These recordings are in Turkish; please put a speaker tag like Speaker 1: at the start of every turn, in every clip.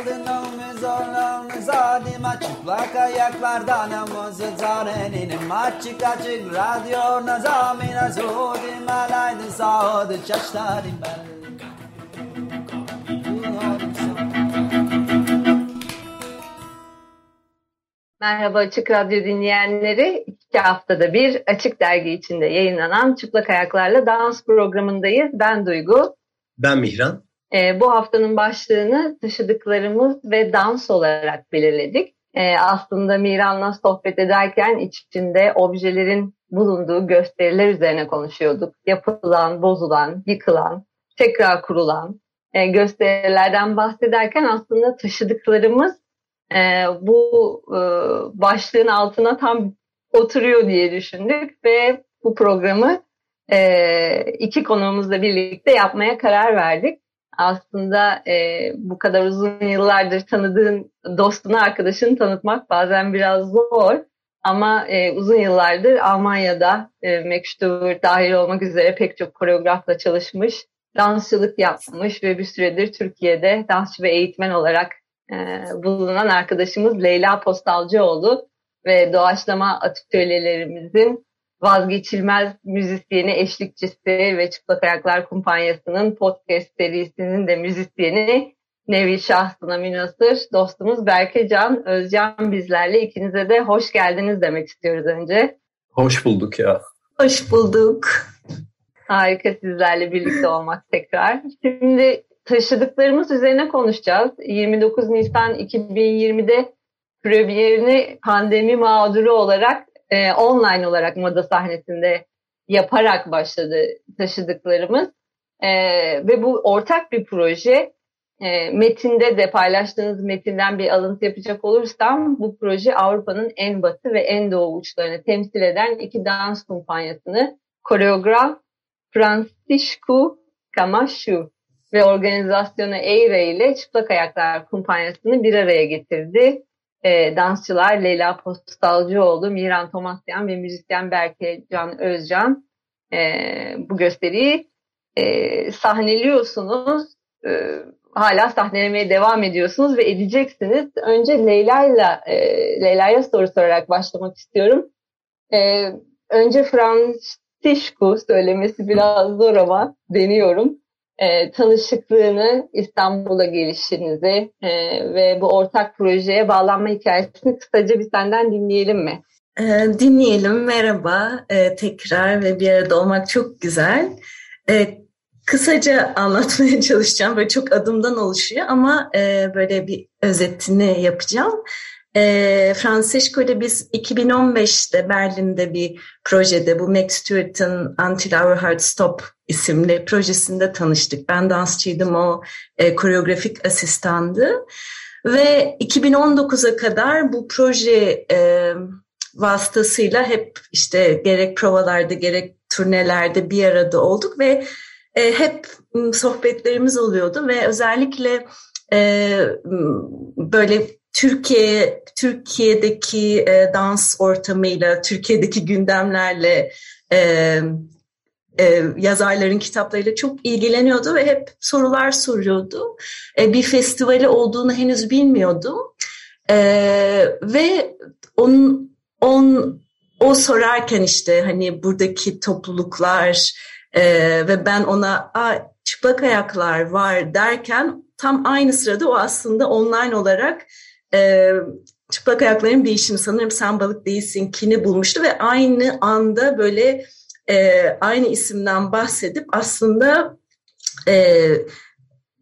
Speaker 1: Aldın omuz omuz adıma çıplak ayaklardan omuz zarenin açık açık radyo nazamina zudim alaydı sağdı çaşlarım ben.
Speaker 2: Merhaba Açık Radyo dinleyenleri. İki haftada bir Açık Dergi içinde yayınlanan Çıplak Ayaklarla Dans programındayız. Ben Duygu.
Speaker 3: Ben Mihran.
Speaker 2: Ee, bu haftanın başlığını taşıdıklarımız ve dans olarak belirledik. Ee, aslında Mihran'la sohbet ederken içinde objelerin bulunduğu gösteriler üzerine konuşuyorduk. Yapılan, bozulan, yıkılan, tekrar kurulan e, gösterilerden bahsederken aslında taşıdıklarımız e, bu e, başlığın altına tam oturuyor diye düşündük ve bu programı e, iki konuğumuzla birlikte yapmaya karar verdik. Aslında e, bu kadar uzun yıllardır tanıdığın dostunu, arkadaşını tanıtmak bazen biraz zor. Ama e, uzun yıllardır Almanya'da e, Stewart dahil olmak üzere pek çok koreografla çalışmış, dansçılık yapmış ve bir süredir Türkiye'de dansçı ve eğitmen olarak e, bulunan arkadaşımız Leyla Postalcıoğlu ve doğaçlama atölyelerimizin vazgeçilmez müzisyeni, eşlikçisi ve Çıplak Ayaklar Kumpanyası'nın podcast serisinin de müzisyeni Nevi şahsına münasır dostumuz Berke Can Özcan bizlerle. ikinize de hoş geldiniz demek istiyoruz önce.
Speaker 3: Hoş bulduk ya.
Speaker 4: Hoş bulduk.
Speaker 2: Harika sizlerle birlikte olmak tekrar. Şimdi taşıdıklarımız üzerine konuşacağız. 29 Nisan 2020'de premierini pandemi mağduru olarak e, online olarak moda sahnesinde yaparak başladı taşıdıklarımız. E, ve bu ortak bir proje. E, metinde de paylaştığınız metinden bir alıntı yapacak olursam bu proje Avrupa'nın en batı ve en doğu uçlarını temsil eden iki dans kumpanyasını koreograf Francisco Camacho ve organizasyonu Eire ile Çıplak Ayaklar Kumpanyası'nı bir araya getirdi. E, dansçılar Leyla Postalcıoğlu, Miran Tomasyan ve müzisyen Berke Can Özcan e, bu gösteriyi e, sahneliyorsunuz. E, hala sahnelemeye devam ediyorsunuz ve edeceksiniz. Önce Leyla'yla e, Leyla'ya soru sorarak başlamak istiyorum. E, önce Francisco söylemesi biraz zor ama deniyorum e, tanışıklığını, İstanbul'a gelişinizi e, ve bu ortak projeye bağlanma hikayesini kısaca bir senden dinleyelim mi?
Speaker 4: E, dinleyelim. Merhaba e, tekrar ve bir arada olmak çok güzel. E, kısaca anlatmaya çalışacağım. Böyle çok adımdan oluşuyor ama e, böyle bir özetini yapacağım. E, Francisco ile biz 2015'te Berlin'de bir projede bu Max Stewart'ın Until Our Heart Stop isimli projesinde tanıştık. Ben dansçıydım, o e, koreografik asistandı. Ve 2019'a kadar bu proje e, vasıtasıyla hep işte gerek provalarda gerek turnelerde bir arada olduk ve e, hep sohbetlerimiz oluyordu ve özellikle e, böyle Türkiye Türkiye'deki e, dans ortamıyla, Türkiye'deki gündemlerle e, e, yazarların kitaplarıyla çok ilgileniyordu ve hep sorular soruyordu. E, bir festivali olduğunu henüz bilmiyordum. E, ve onun, on, o sorarken işte hani buradaki topluluklar e, ve ben ona Aa, çıplak ayaklar var derken tam aynı sırada o aslında online olarak e, çıplak ayakların değişimi sanırım sen balık değilsin kini bulmuştu ve aynı anda böyle e, aynı isimden bahsedip aslında e,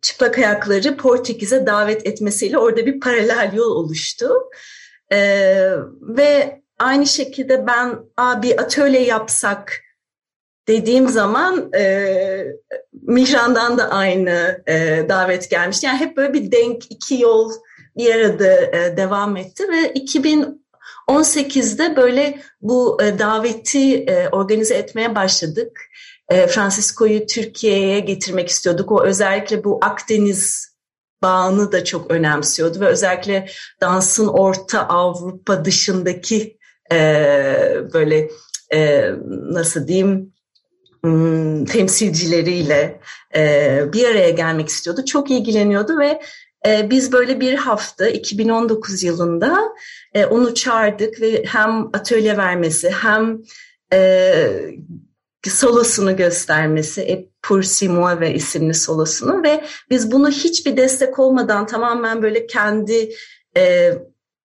Speaker 4: çıplak ayakları Portekiz'e davet etmesiyle orada bir paralel yol oluştu. E, ve aynı şekilde ben bir atölye yapsak dediğim zaman e, Mihran'dan da aynı e, davet gelmişti. Yani hep böyle bir denk iki yol bir arada e, devam etti ve 2018'de böyle bu e, daveti e, organize etmeye başladık. Francisco'yu Türkiye'ye getirmek istiyorduk. O özellikle bu Akdeniz bağını da çok önemsiyordu ve özellikle dansın Orta Avrupa dışındaki böyle nasıl diyeyim hmm, temsilcileriyle bir araya gelmek istiyordu. Çok ilgileniyordu ve biz böyle bir hafta 2019 yılında e, onu çağırdık ve hem atölye vermesi hem e, solosunu göstermesi, E pour si ve isimli solosunu ve biz bunu hiçbir destek olmadan tamamen böyle kendi e,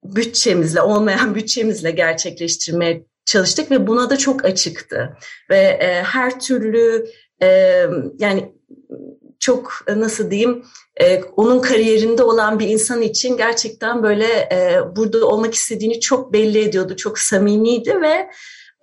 Speaker 4: bütçemizle, olmayan bütçemizle gerçekleştirmeye çalıştık ve buna da çok açıktı. Ve e, her türlü e, yani çok nasıl diyeyim e, onun kariyerinde olan bir insan için gerçekten böyle e, burada olmak istediğini çok belli ediyordu. Çok samimiydi ve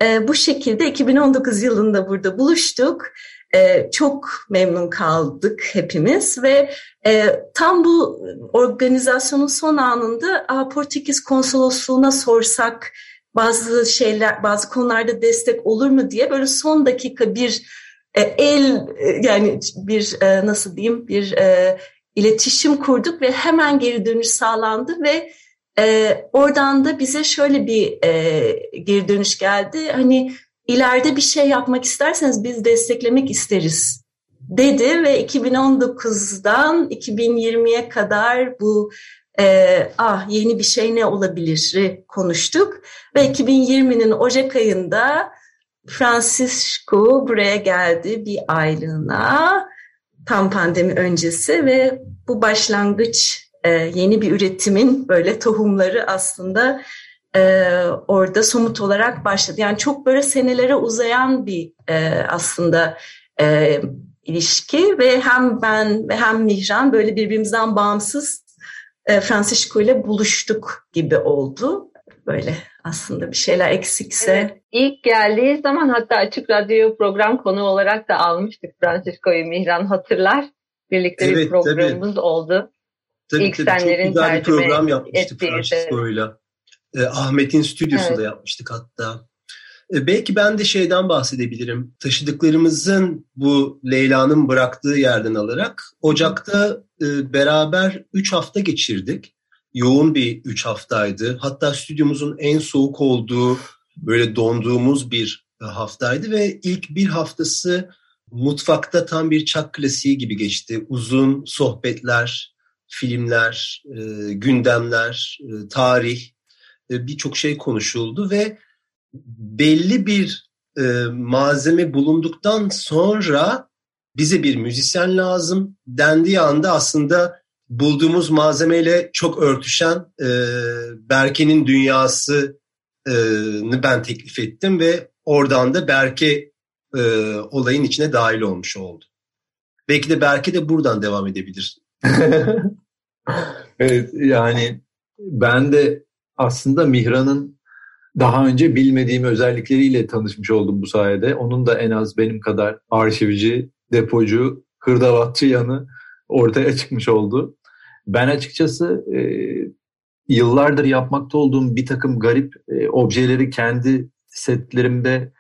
Speaker 4: e, bu şekilde 2019 yılında burada buluştuk. E, çok memnun kaldık hepimiz ve e, tam bu organizasyonun son anında Portekiz konsolosluğuna sorsak bazı şeyler, bazı konularda destek olur mu diye böyle son dakika bir e, el e, yani bir e, nasıl diyeyim bir e, iletişim kurduk ve hemen geri dönüş sağlandı ve e, oradan da bize şöyle bir e, geri dönüş geldi. Hani ileride bir şey yapmak isterseniz biz desteklemek isteriz. dedi ve 2019'dan 2020'ye kadar bu e, ah yeni bir şey ne olabilir? konuştuk. Ve 2020'nin Ocak ayında Francisco buraya geldi bir aylığına tam pandemi öncesi ve bu başlangıç e, yeni bir üretimin böyle tohumları aslında e, orada somut olarak başladı. Yani çok böyle senelere uzayan bir e, aslında ilişki ve hem ben ve hem Mihran böyle birbirimizden bağımsız e, Francisco ile buluştuk gibi oldu. Böyle aslında bir şeyler eksikse. Evet,
Speaker 2: ilk geldiği zaman hatta Açık Radyo program konu olarak da almıştık Francisco'yu Mihran hatırlar. Birlikte evet, bir programımız tabii. oldu.
Speaker 3: Tabii, İlk tabii. Çok güzel bir program yapmıştık Francisco'yla. E, Ahmet'in stüdyosunda evet. yapmıştık hatta. E, belki ben de şeyden bahsedebilirim. Taşıdıklarımızın bu Leyla'nın bıraktığı yerden alarak Ocak'ta e, beraber 3 hafta geçirdik. Yoğun bir 3 haftaydı. Hatta stüdyomuzun en soğuk olduğu, böyle donduğumuz bir haftaydı ve ilk bir haftası mutfakta tam bir çak klasiği gibi geçti. Uzun sohbetler, filmler, e, gündemler, e, tarih, e, birçok şey konuşuldu ve belli bir e, malzeme bulunduktan sonra bize bir müzisyen lazım dendiği anda aslında bulduğumuz malzemeyle çok örtüşen e, Berke'nin dünyasını ben teklif ettim ve oradan da Berke e, olayın içine dahil olmuş oldu. Belki de Berke de buradan devam edebilir.
Speaker 5: evet yani ben de aslında Mihran'ın daha önce bilmediğim özellikleriyle tanışmış oldum bu sayede. Onun da en az benim kadar arşivci, depocu, hırdavatçı yanı ortaya çıkmış oldu. Ben açıkçası e, yıllardır yapmakta olduğum bir takım garip e, objeleri kendi setlerimde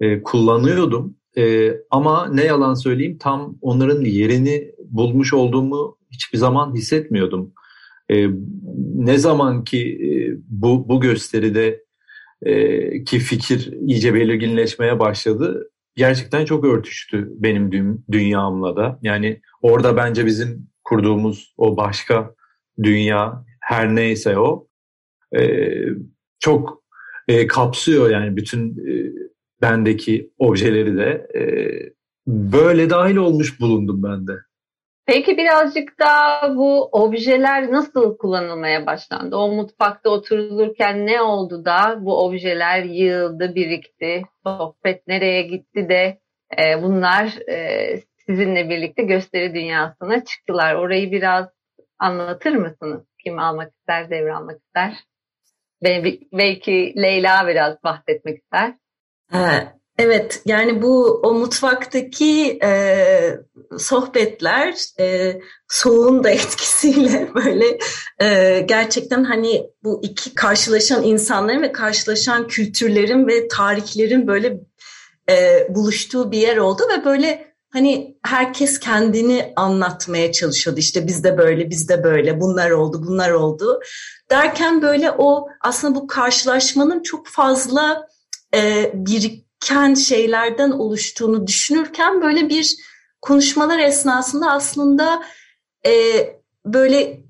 Speaker 5: e, kullanıyordum. E, ama ne yalan söyleyeyim tam onların yerini bulmuş olduğumu hiçbir zaman hissetmiyordum. E, ne zaman ki e, bu, bu gösteride e, ki fikir iyice belirginleşmeye başladı. Gerçekten çok örtüştü benim dü- dünyamla da. Yani orada bence bizim kurduğumuz o başka dünya her neyse o e, çok e, kapsıyor yani bütün e, bendeki objeleri de e, böyle dahil olmuş bulundum ben de.
Speaker 2: Peki birazcık da bu objeler nasıl kullanılmaya başlandı? O mutfakta oturulurken ne oldu da bu objeler yığıldı, birikti, sohbet nereye gitti de e, bunlar e, sizinle birlikte gösteri dünyasına çıktılar. Orayı biraz anlatır mısınız? Kim almak ister, devralmak ister? Belki Leyla biraz bahsetmek ister.
Speaker 4: Evet, yani bu o mutfaktaki e, sohbetler e, soğuğun da etkisiyle böyle e, gerçekten hani bu iki karşılaşan insanların ve karşılaşan kültürlerin ve tarihlerin böyle e, buluştuğu bir yer oldu ve böyle hani herkes kendini anlatmaya çalışıyordu. İşte bizde böyle, bizde böyle, bunlar oldu, bunlar oldu derken böyle o aslında bu karşılaşmanın çok fazla e, bir ken şeylerden oluştuğunu düşünürken böyle bir konuşmalar esnasında aslında e, böyle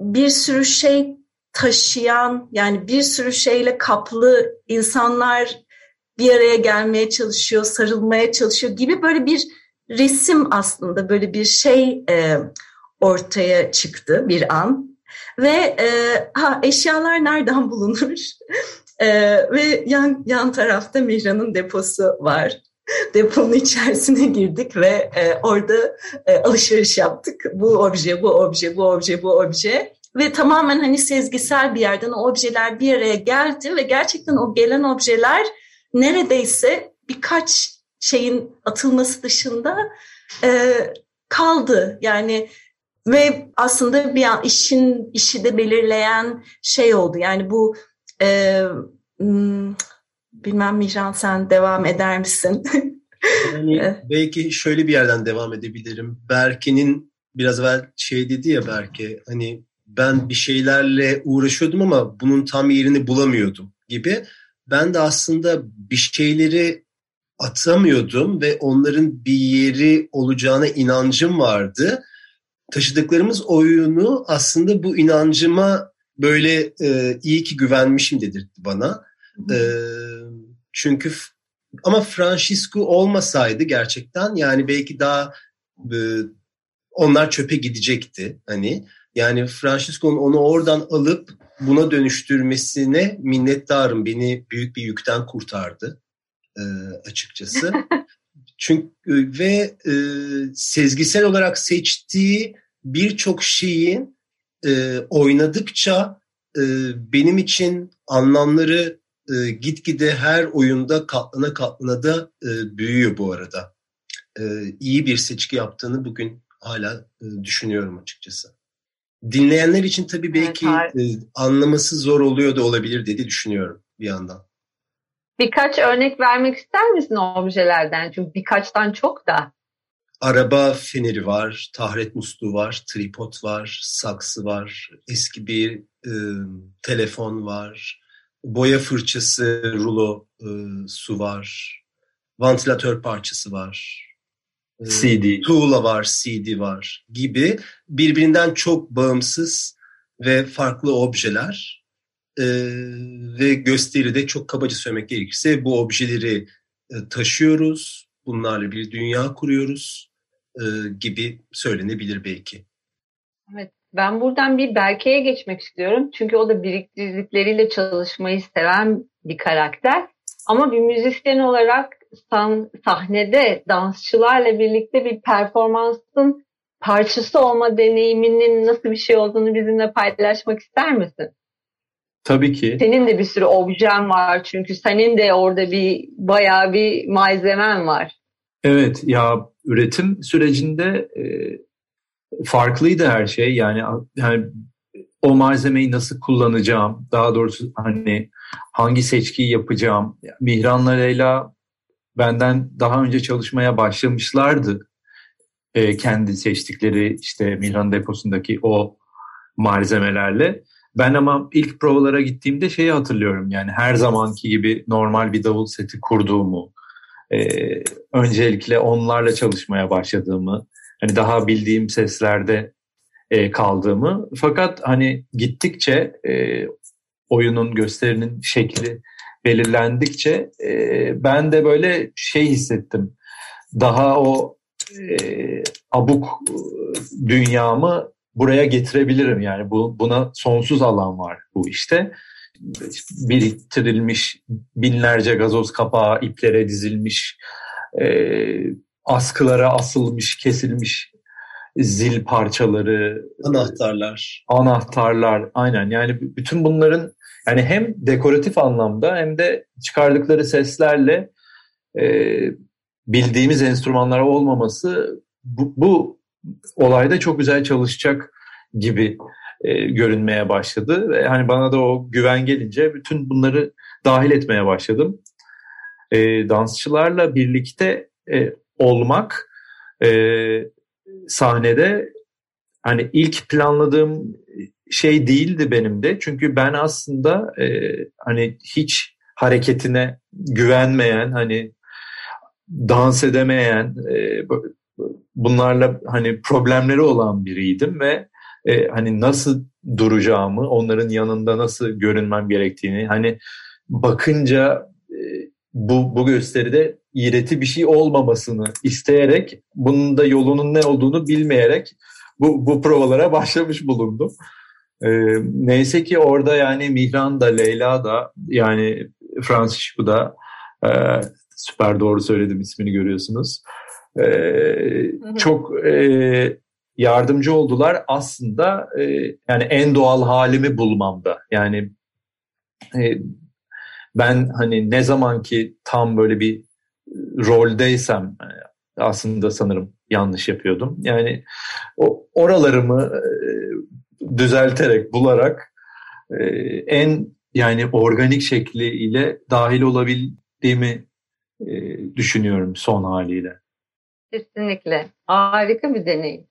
Speaker 4: bir sürü şey taşıyan yani bir sürü şeyle kaplı insanlar bir araya gelmeye çalışıyor, sarılmaya çalışıyor gibi böyle bir resim aslında böyle bir şey e, ortaya çıktı bir an. Ve e, ha eşyalar nereden bulunur? e, ve yan, yan tarafta Mihran'ın deposu var. Deponun içerisine girdik ve e, orada e, alışveriş yaptık. Bu obje, bu obje, bu obje, bu obje. Ve tamamen hani sezgisel bir yerden o objeler bir araya geldi ve gerçekten o gelen objeler neredeyse birkaç şeyin atılması dışında e, kaldı. Yani ve aslında bir an işin işi de belirleyen şey oldu. Yani bu e, hmm, bilmem Mihran sen devam eder misin?
Speaker 3: yani belki şöyle bir yerden devam edebilirim. Berke'nin biraz evvel şey dedi ya Berke hani ben bir şeylerle uğraşıyordum ama bunun tam yerini bulamıyordum gibi. Ben de aslında bir şeyleri atamıyordum ve onların bir yeri olacağına inancım vardı. Taşıdıklarımız oyunu aslında bu inancıma böyle e, iyi ki güvenmişim dedirtti bana. E, çünkü ama Francisco olmasaydı gerçekten yani belki daha e, onlar çöpe gidecekti hani. Yani Francisco'nun onu oradan alıp buna dönüştürmesine minnettarım. Beni büyük bir yükten kurtardı e, açıkçası. Çünkü e, ve e, sezgisel olarak seçtiği birçok şeyin e, oynadıkça e, benim için anlamları e, gitgide her oyunda katlana katlana da e, büyüyor bu arada. E, iyi bir seçki yaptığını bugün hala e, düşünüyorum açıkçası. Dinleyenler için tabii belki evet, e, anlaması zor oluyor da olabilir dedi düşünüyorum bir yandan.
Speaker 2: Birkaç örnek vermek ister misin objelerden? Çünkü birkaçtan çok da.
Speaker 3: Araba feneri var, tahret musluğu var, tripod var, saksı var, eski bir e, telefon var, boya fırçası, rulo e, su var, vantilatör parçası var,
Speaker 5: e, CD.
Speaker 3: Tuğla var, CD var gibi birbirinden çok bağımsız ve farklı objeler e, ve gösteride çok kabaca söylemek gerekirse bu objeleri e, taşıyoruz, bunlarla bir dünya kuruyoruz e, gibi söylenebilir belki.
Speaker 2: Evet, ben buradan bir Berke'ye geçmek istiyorum. Çünkü o da biriktirdikleriyle çalışmayı seven bir karakter. Ama bir müzisyen olarak sahnede dansçılarla birlikte bir performansın parçası olma deneyiminin nasıl bir şey olduğunu bizimle paylaşmak ister misin?
Speaker 5: Tabii ki.
Speaker 2: Senin de bir sürü objen var çünkü senin de orada bir bayağı bir malzemen var.
Speaker 5: Evet ya üretim sürecinde e, farklıydı her şey. Yani yani o malzemeyi nasıl kullanacağım, daha doğrusu hani hangi seçkiyi yapacağım. Mihran'la Leyla benden daha önce çalışmaya başlamışlardı. E, kendi seçtikleri işte Mihran deposundaki o malzemelerle. Ben ama ilk provalara gittiğimde şeyi hatırlıyorum yani her zamanki gibi normal bir davul seti kurduğumu, e, öncelikle onlarla çalışmaya başladığımı, hani daha bildiğim seslerde e, kaldığımı. Fakat hani gittikçe e, oyunun gösterinin şekli belirlendikçe e, ben de böyle şey hissettim. Daha o e, abuk e, dünyamı buraya getirebilirim. Yani bu buna sonsuz alan var bu işte. Biriktirilmiş binlerce gazoz kapağı iplere dizilmiş e, askılara asılmış kesilmiş zil parçaları
Speaker 3: anahtarlar.
Speaker 5: Anahtarlar aynen. Yani bütün bunların yani hem dekoratif anlamda hem de çıkardıkları seslerle e, bildiğimiz enstrümanlar olmaması bu, bu olayda çok güzel çalışacak gibi e, görünmeye başladı ve hani bana da o güven gelince bütün bunları dahil etmeye başladım. E, dansçılarla birlikte e, olmak e, sahnede hani ilk planladığım şey değildi benim de. Çünkü ben aslında e, hani hiç hareketine güvenmeyen, hani dans edemeyen, e, bunlarla hani problemleri olan biriydim ve e, hani nasıl duracağımı, onların yanında nasıl görünmem gerektiğini, hani bakınca e, bu, bu gösteride iğreti bir şey olmamasını isteyerek, bunun da yolunun ne olduğunu bilmeyerek bu, bu provalara başlamış bulundum. E, neyse ki orada yani Mihran da, Leyla da, yani Francisco da, e, süper doğru söyledim ismini görüyorsunuz. E, çok e, yardımcı oldular aslında e, yani en doğal halimi bulmamda. Yani e, ben hani ne zaman ki tam böyle bir roldeysem e, aslında sanırım yanlış yapıyordum. Yani o oralarımı e, düzelterek, bularak e, en yani organik şekliyle dahil olabildiğimi e, düşünüyorum son haliyle.
Speaker 2: Kesinlikle. Harika bir deneyim.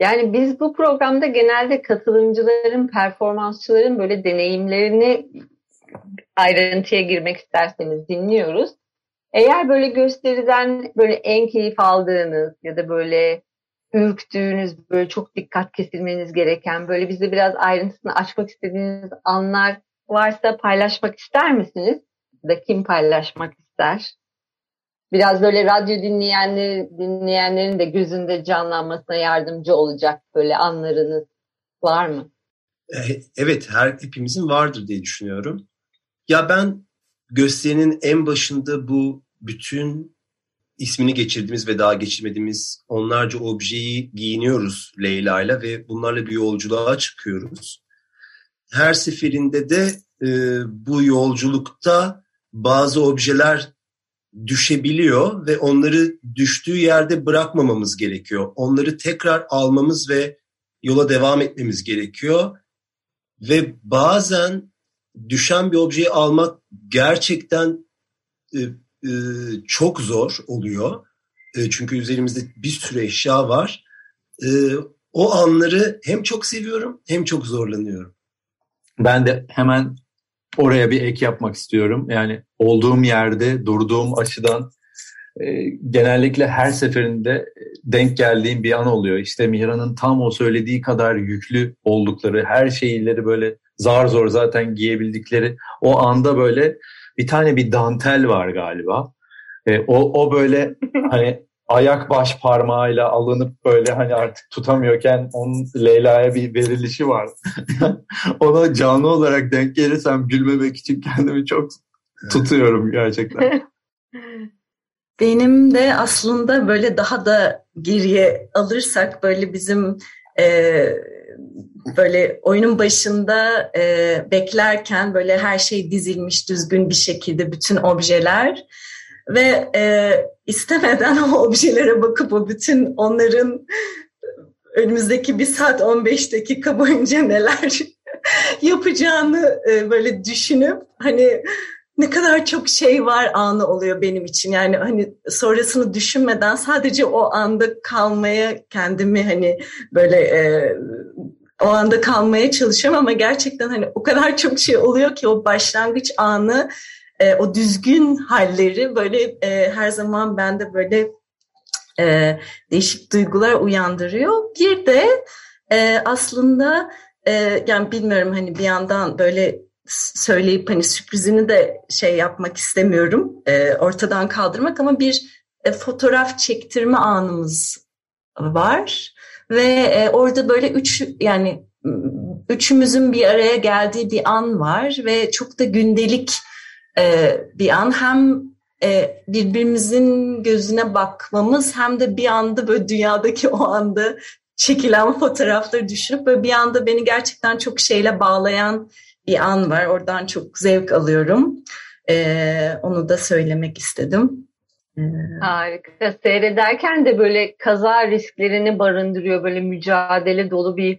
Speaker 2: Yani biz bu programda genelde katılımcıların, performansçıların böyle deneyimlerini ayrıntıya girmek isterseniz dinliyoruz. Eğer böyle gösteriden böyle en keyif aldığınız ya da böyle ürktüğünüz, böyle çok dikkat kesilmeniz gereken, böyle bize biraz ayrıntısını açmak istediğiniz anlar varsa paylaşmak ister misiniz? Da kim paylaşmak ister? Biraz böyle radyo dinleyenler, dinleyenlerin de gözünde canlanmasına yardımcı olacak böyle anlarınız var mı?
Speaker 3: Eh, evet, her hepimizin vardır diye düşünüyorum. Ya ben gösterinin en başında bu bütün ismini geçirdiğimiz ve daha geçirmediğimiz onlarca objeyi giyiniyoruz Leyla ile ve bunlarla bir yolculuğa çıkıyoruz. Her seferinde de e, bu yolculukta bazı objeler düşebiliyor ve onları düştüğü yerde bırakmamamız gerekiyor. Onları tekrar almamız ve yola devam etmemiz gerekiyor. Ve bazen düşen bir objeyi almak gerçekten e, e, çok zor oluyor. E, çünkü üzerimizde bir sürü eşya var. E, o anları hem çok seviyorum hem çok zorlanıyorum.
Speaker 5: Ben de hemen oraya bir ek yapmak istiyorum. Yani olduğum yerde, durduğum açıdan e, genellikle her seferinde denk geldiğim bir an oluyor. İşte Mihran'ın tam o söylediği kadar yüklü oldukları, her şeyleri böyle zar zor zaten giyebildikleri o anda böyle bir tane bir dantel var galiba. E, o, o böyle hani ayak baş parmağıyla alınıp böyle hani artık tutamıyorken onun Leyla'ya bir verilişi var. Ona canlı olarak denk gelirsem gülmemek için kendimi çok tutuyorum gerçekten.
Speaker 4: Benim de aslında böyle daha da geriye alırsak böyle bizim e, böyle oyunun başında e, beklerken böyle her şey dizilmiş düzgün bir şekilde bütün objeler ve e, istemeden o objelere bakıp o bütün onların önümüzdeki bir saat 15 dakika boyunca neler yapacağını e, böyle düşünüp hani ne kadar çok şey var anı oluyor benim için. Yani hani sonrasını düşünmeden sadece o anda kalmaya kendimi hani böyle e, o anda kalmaya çalışıyorum ama gerçekten hani o kadar çok şey oluyor ki o başlangıç anı e, o düzgün halleri böyle e, her zaman bende böyle e, değişik duygular uyandırıyor. Bir de e, aslında e, yani bilmiyorum hani bir yandan böyle söyleyip hani sürprizini de şey yapmak istemiyorum e, ortadan kaldırmak ama bir e, fotoğraf çektirme anımız var ve e, orada böyle üç yani üçümüzün bir araya geldiği bir an var ve çok da gündelik e, bir an hem e, birbirimizin gözüne bakmamız hem de bir anda böyle dünyadaki o anda çekilen fotoğrafları düşünüp böyle bir anda beni gerçekten çok şeyle bağlayan bir an var. Oradan çok zevk alıyorum. E, onu da söylemek istedim.
Speaker 2: E, Harika. Seyrederken de böyle kaza risklerini barındırıyor. Böyle mücadele dolu bir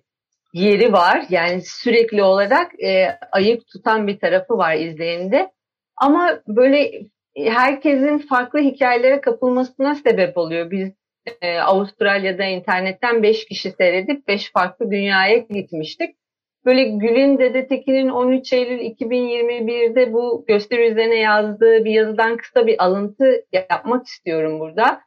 Speaker 2: yeri var. Yani sürekli olarak e, ayık tutan bir tarafı var izleyende. Ama böyle herkesin farklı hikayelere kapılmasına sebep oluyor. Biz e, Avustralya'da internetten 5 kişi seyredip 5 farklı dünyaya gitmiştik. Böyle Gül'ün Dede Tekin'in 13 Eylül 2021'de bu gösteri üzerine yazdığı bir yazıdan kısa bir alıntı yapmak istiyorum burada.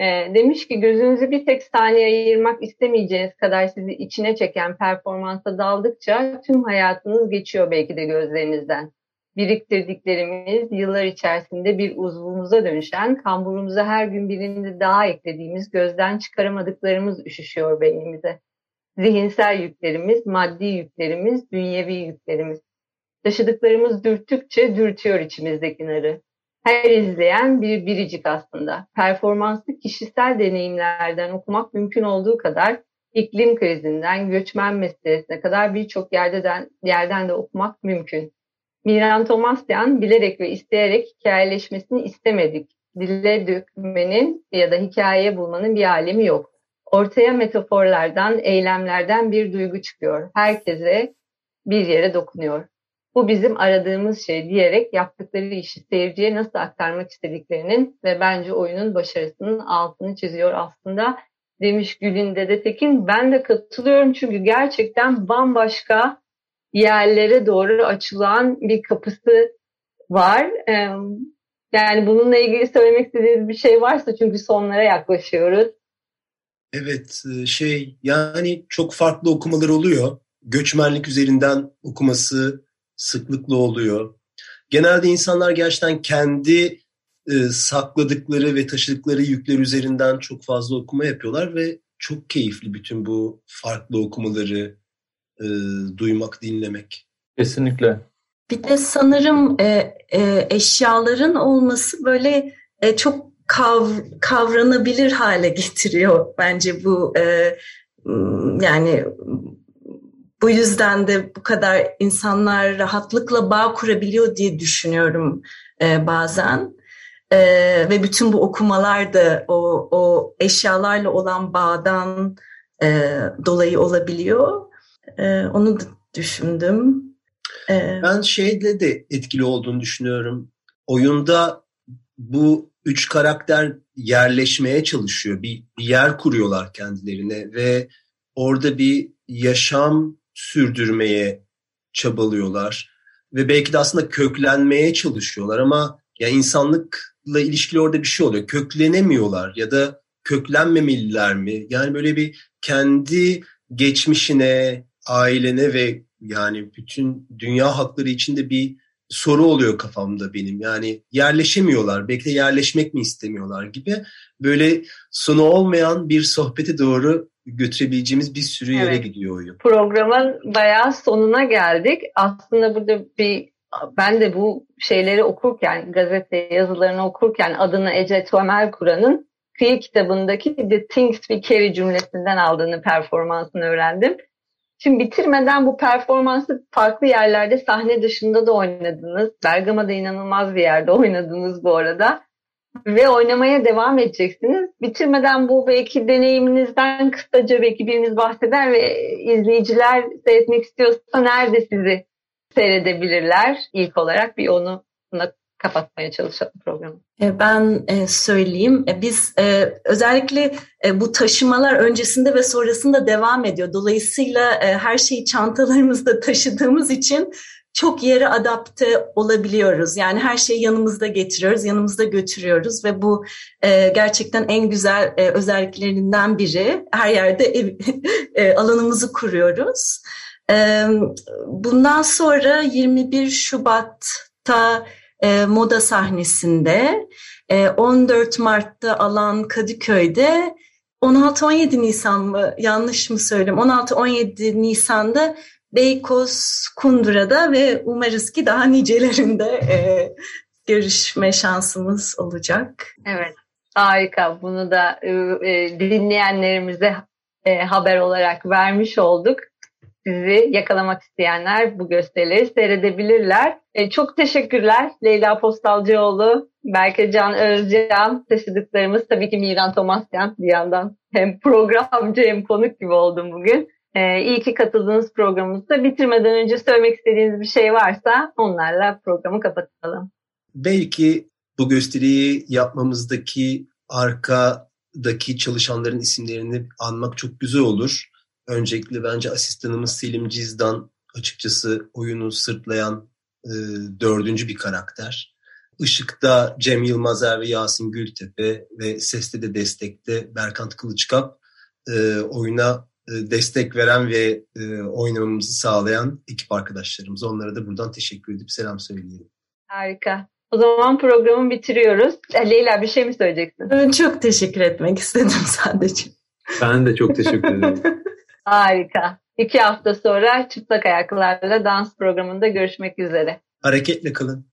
Speaker 2: E, demiş ki gözünüzü bir tek saniye ayırmak istemeyeceğiniz kadar sizi içine çeken performansa daldıkça tüm hayatınız geçiyor belki de gözlerinizden. Biriktirdiklerimiz yıllar içerisinde bir uzvumuza dönüşen, kamburumuza her gün birini daha eklediğimiz, gözden çıkaramadıklarımız üşüşüyor beynimize. Zihinsel yüklerimiz, maddi yüklerimiz, dünyevi yüklerimiz. Taşıdıklarımız dürttükçe dürtüyor içimizdeki narı. Her izleyen bir biricik aslında. Performanslı kişisel deneyimlerden okumak mümkün olduğu kadar iklim krizinden göçmen meselesine kadar birçok yerden, yerden de okumak mümkün. Miran Tomasyan bilerek ve isteyerek hikayeleşmesini istemedik. Dille dökmenin ya da hikaye bulmanın bir alemi yok. Ortaya metaforlardan, eylemlerden bir duygu çıkıyor. Herkese bir yere dokunuyor. Bu bizim aradığımız şey diyerek yaptıkları işi seyirciye nasıl aktarmak istediklerinin ve bence oyunun başarısının altını çiziyor aslında demiş Gül'ün Dede Tekin. Ben de katılıyorum çünkü gerçekten bambaşka yerlere doğru açılan bir kapısı var. Yani bununla ilgili söylemek istediğiniz bir şey varsa çünkü sonlara yaklaşıyoruz.
Speaker 3: Evet e, şey yani çok farklı okumalar oluyor. Göçmenlik üzerinden okuması sıklıkla oluyor. Genelde insanlar gerçekten kendi e, sakladıkları ve taşıdıkları yükler üzerinden çok fazla okuma yapıyorlar ve çok keyifli bütün bu farklı okumaları e, duymak, dinlemek.
Speaker 5: Kesinlikle.
Speaker 4: Bir de sanırım e, e, eşyaların olması böyle e, çok kav, kavranabilir hale getiriyor bence bu e, yani bu yüzden de bu kadar insanlar rahatlıkla bağ kurabiliyor diye düşünüyorum e, bazen. E, ve bütün bu okumalar da o, o eşyalarla olan bağdan e, dolayı olabiliyor. E, onu düşündüm.
Speaker 3: E, ben şeyle de etkili olduğunu düşünüyorum. Oyunda bu üç karakter yerleşmeye çalışıyor. Bir, bir yer kuruyorlar kendilerine ve orada bir yaşam sürdürmeye çabalıyorlar ve belki de aslında köklenmeye çalışıyorlar ama ya insanlıkla ilişkili orada bir şey oluyor. Köklenemiyorlar ya da köklenmemeliler mi? Yani böyle bir kendi geçmişine, ailene ve yani bütün dünya hakları içinde bir soru oluyor kafamda benim. Yani yerleşemiyorlar. Belki de yerleşmek mi istemiyorlar gibi. Böyle sonu olmayan bir sohbete doğru götürebileceğimiz bir sürü yere evet. gidiyor oyun.
Speaker 2: Programın bayağı sonuna geldik. Aslında burada bir ben de bu şeyleri okurken, gazete yazılarını okurken adını Ece Tuamel Kur'an'ın kıyı kitabındaki The Things We Carry cümlesinden aldığını performansını öğrendim. Şimdi bitirmeden bu performansı farklı yerlerde sahne dışında da oynadınız. Bergama'da inanılmaz bir yerde oynadınız bu arada ve oynamaya devam edeceksiniz. Bitirmeden bu belki deneyiminizden kısaca belki biriniz bahseder ve izleyiciler seyretmek istiyorsa nerede sizi seyredebilirler ilk olarak bir onu kapatmaya çalışalım programı.
Speaker 4: E, ben e, söyleyeyim. E, biz özellikle bu taşımalar öncesinde ve sonrasında devam ediyor. Dolayısıyla her şeyi çantalarımızda taşıdığımız için çok yere adapte olabiliyoruz. Yani her şeyi yanımızda getiriyoruz, yanımızda götürüyoruz ve bu e, gerçekten en güzel e, özelliklerinden biri. Her yerde ev, e, alanımızı kuruyoruz. E, bundan sonra 21 Şubat'ta e, moda sahnesinde, e, 14 Mart'ta alan Kadıköy'de 16-17 Nisan mı yanlış mı söyleyeyim 16-17 Nisan'da Beykoz Kundura'da ve umarız ki daha nicelerinde e, görüşme şansımız olacak.
Speaker 2: Evet harika bunu da e, e, dinleyenlerimize e, haber olarak vermiş olduk. Sizi yakalamak isteyenler bu gösterileri seyredebilirler. E, çok teşekkürler Leyla Postalcıoğlu, Berke Can Özcan, taşıdıklarımız tabii ki Miran Tomasyan bir yandan hem programcı hem konuk gibi oldum bugün. Ee, iyi ki katıldığınız programımızda. Bitirmeden önce söylemek istediğiniz bir şey varsa onlarla programı kapatalım.
Speaker 3: Belki bu gösteriyi yapmamızdaki arkadaki çalışanların isimlerini anmak çok güzel olur. Öncelikle bence asistanımız Selim Cizdan açıkçası oyunu sırtlayan e, dördüncü bir karakter. Işık'ta Cem Yılmazer ve Yasin Gültepe ve Ses'te de destekte Berkant Kılıçkap e, oyuna e, destek veren ve e, oynamamızı sağlayan ekip arkadaşlarımız. Onlara da buradan teşekkür edip selam söyleyelim.
Speaker 2: Harika. O zaman programı bitiriyoruz. E, Leyla bir şey mi söyleyeceksin?
Speaker 4: Çok teşekkür etmek istedim sadece.
Speaker 5: Ben de çok teşekkür ederim.
Speaker 2: Harika. İki hafta sonra çıplak ayaklarla dans programında görüşmek üzere.
Speaker 3: Hareketle kalın.